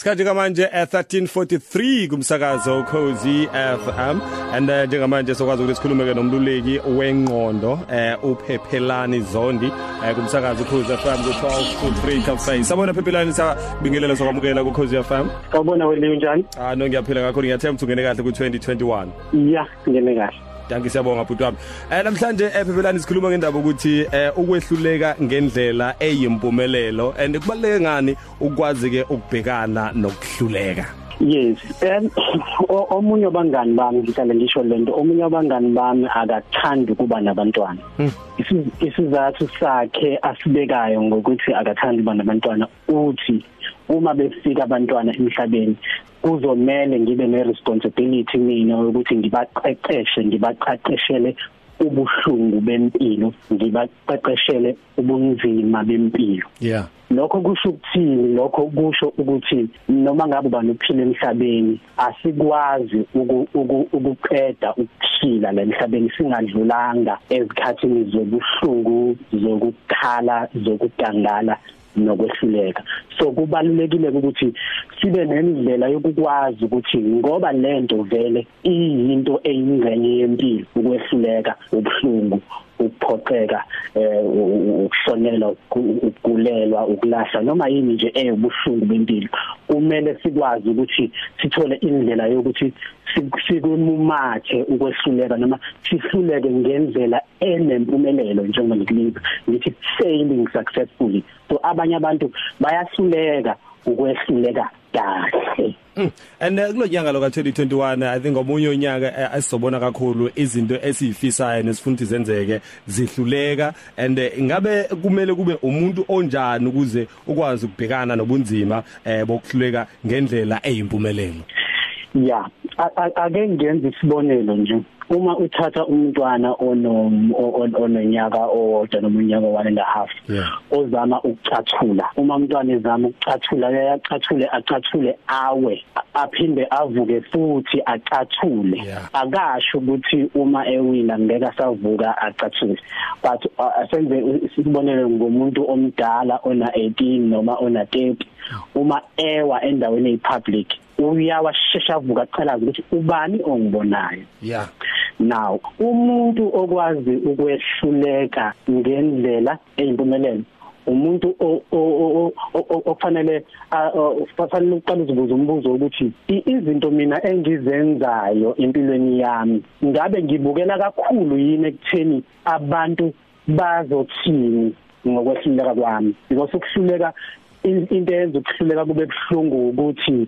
Sikhathi kamanje eh, 1343 kumsakazo Cozy FM and uh, njengamanje sokwazi ukuthi sikhulume ke nomluleki wengqondo eh uphephelani Zondi eh kumsakazo Cozy FM ku 12 to 3 cafe sabona phephelani sabingelela sokwamukela ku Cozy FM Sawubona wena unjani? Ah no ngiyaphila kakhulu. Ngiyathemba ungene kahle ku 2021 Yeah, ngene kahle. Danke siyabonga bhuti wami. Eh namhlanje ephephelani sikhuluma ngendaba ukuthi eh ukwehluleka ngendlela eyimpumelelo and kubaleke ngani ukwazi ke ukubhekana nokuhluleka. Yes, um omunye wabangani bami ngihlale ngisho lento omunye wabangani bami akathandi kuba nabantwana. Isizathu sakhe asibekayo ngokuthi akathandi kuba nabantwana uthi uma befika abantwana emhlabeni kuzomela ngibe neresponsibility mina ukuthi ngibaqeqeshe ngibaqeqeshele ubuhlungu bempilo ngibaqeqeshele ubunzima bempilo. Yeah. Lokho kusho ukuthini? Lokho kusho ukuthi noma ngabe banophila emhlabeni asikwazi ukuqeda ukuphila la emhlabeni singadlulanga ezikhathini zobuhlungu zokukhala zokudangala nokwehluleka. So kubalulekile ukuthi sibe nendlela yokukwazi ukuthi ngoba lento vele iyinto eyingcenye yempilo ukwehluleka ubuhlungu. Ukuphoxeka eh ukushonela ukulelwa ukulahla noma yini nje eyobuhlungu bempilo. Kumele sikwazi ukuthi sithole indlela yokuthi sikumumathe ukwehluleka noma sihluleke ngendlela enempumelelo njengoba ngikunika ngithi failing successfully. So abanye abantu bayahluleka ukwehluleka kahle. And uh, kulonyaka lo ka2021 i think omunye onyaka asizobona kakhulu izinto esiyifisayo nesifuna ukuthi zenzeke zihluleka. And uh, ingabe kumele kube umuntu onjani ukuze ukwazi ukubhekana nobunzima eh bokuhluleka ngendlela eyimpumelelo? Yeah ake ngenze isibonelo nje. Uma uthatha umntwana ono ononyaka owodwa noma unyaka one and a half ozama ukucathula. Uma umntwana ezama ukucathula uyacathule acathule awe aphinde avuke futhi acathule. Akasho ukuthi uma ewina ngeke asavuka acathule but asenze isibonelo ngomuntu omdala ona 18 noma ona 30 uma ewa endaweni eyipublic uyawashesha avuka aqalaza ukuthi ubani ongibonayo? Yeah. Now umuntu okwazi ukwehluleka ngendlela eyimpumelelo umuntu okufanele kufanele uqale uzibuza umbuzo ukuthi izinto mina engizenzayo empilweni yami ngabe ngibukela kakhulu yini ekutheni abantu bazothini ngokwehluleka kwami? Because ukuhluleka into eyenza ukuhluleka kube buhlungu ukuthi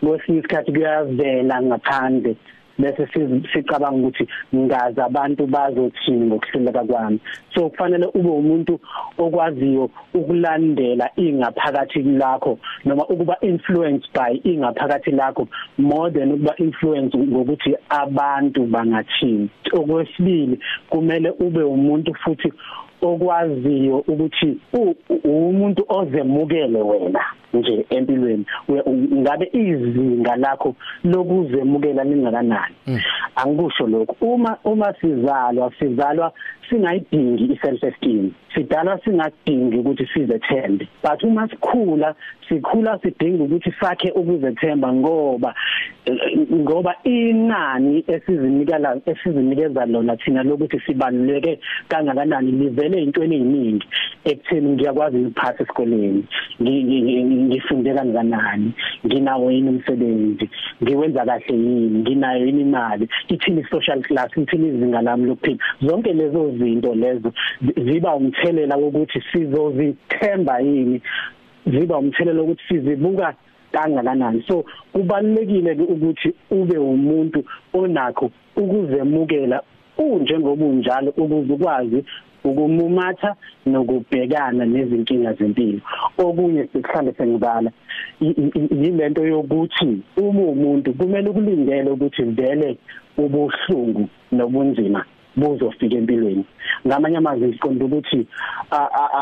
kwesinye isikhathi kuyavela ngaphandle. Bese sicabanga ukuthi ngazi abantu bazothini ngokuhluleka kwami. So kufanele ube umuntu okwaziyo ukulandela ingaphakathi lakho noma ukuba influenced by ingaphakathi lakho more than ukuba influence ngokuthi abantu bangathini. Okwesibili kumele ube umuntu futhi okwaziyo ukuthi umuntu ozemukele wena nje empilweni ngabe izinga lakho lokuzemukela lingakanani? Angikusho lokho uma uma sizalwa sizalwa singayidingi iself esteem sidalwa singadingi ukuthi sizethembe. But uma sikhula sikhula sidinga ukuthi sakhe ukuzethemba ngoba ngoba inani esizinikela esizinikeza lona thina lokuthi sibaluleke kangakanani livele intweni eziningi ekutheni ngiyakwazi ukuphatha esikoleni. Ngifunde kangakanani? Nginawo yini umsebenzi? Ngiwenza kahle yini? Nginayo yini imali? Ithini social class? Ithini izinga lami lokuphila? Zonke lezo zinto lezo ziba umthelela wokuthi sizozithemba yini? Ziba umthelela wokuthi sizibuka kangakanani? So kubalekile ukuthi ube umuntu onakho ukuzemukela unjengoba unjalo ukuze ukwazi ukumumatha nokubhekana nezinkinga zempilo. Okunye sikuhlambe sengibala yilento yokuthi uma umuntu kumele ukulindele ukuthi vele ubuhlungu nobunzima buzofika empilweni. Ngamanye amazwi ngiqonda ukuthi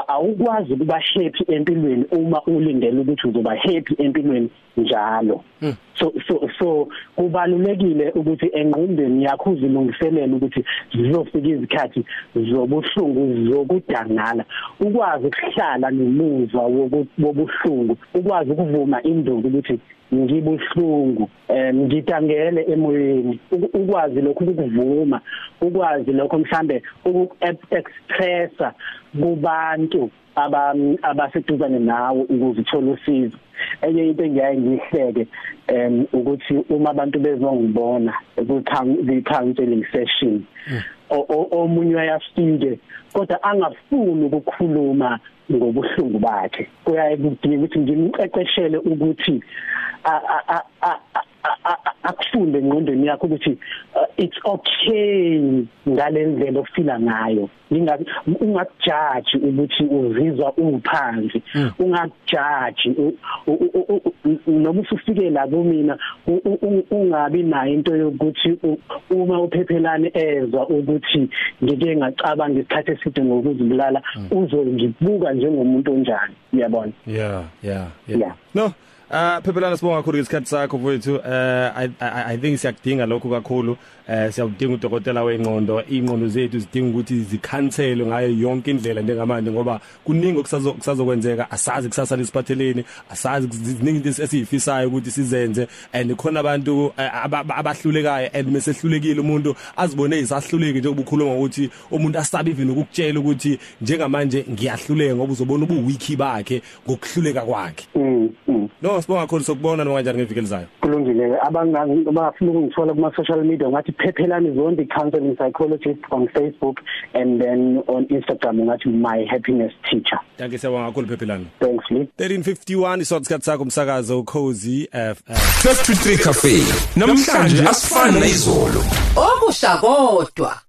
awukwazi ukuba happy empilweni uma ulindele ukuthi uzoba happy empilweni njalo. Hmm. so so so kubalulekile ukuthi engqondweni yakho uzilungiselele ukuthi zizofika izikhathi zobuhlungu zokudangala. Ukwazi ukuhlala nomuzwa wobuhlungu ukwazi ukuvuma induku ukuthi ngibuhlungu ngidangele emoyeni ukwazi lokhu ukuvuma ukwazi lokho mhlambe uku-expressa kubantu abaseduzane nawe ukuze uthole usizo enye into engiyaye ngihleke em ukuthi uma abantu bezongibona ku counseling session hmm. Omunye uyafike kodwa angafuni ukukhuluma ngobuhlungu bakhe. Kuyaye kudinga ukuthi ngimqeqeshele ukuthi akufunde engqondweni yakho ukuthi uh, it's okay ngalendlela ofila ngayo. Ningathi ungakujaji ukuthi uzizwa uphansi hmm. ungakujaji noma usufike la kumina ungabi nayo into yokuthi uma uphephelane ezwa ukuthi ngike ngacabanga isikhathi eside ngokuzibulala hmm. uzongibuka njengomuntu onjani. Uyabona? Yeah yeah. Yeah. No Ah phephelana sibonga kakhulu isikhathi sakho mfowethu. Eh I, I I think siyakudinga lokho kakhulu. Eh siyawudinga udokotela wengqondo. Ingqondo zethu zidinga ukuthi zikhanselwe ngayo yonke indlela njengamanje ngoba kuningi okusazo kusazokwenzeka. Asazi kusasa lesiphatheleni asazi ziningi into esiyifisayo ukuthi sizenze. And khona abantu eh, abahlulekayo and mesehlulekile umuntu azibone isahluleki njengoba ukhuluma ukuthi umuntu asabe even ukukutshela ukuthi njengamanje ngiyahluleka ngoba uzobona ubuwiki bakhe ngokuhluleka kwakhe. Mm, mm. No sibonga kakhulu sokubona noma kanjani ngeviki elizayo kulungile. Abangafuna ukungithola kuma social media ngathi phephelani zonke counseling psychologist on Facebook and then on Instagram ngathi my happiness teacher. Danke siyabonga kakhulu phephelani Thanks Lee. 1351 isikhathi sakho umsakazo Cozy FM 1223 Cafe. Namhlanje asifani nezolo okusha kodwa.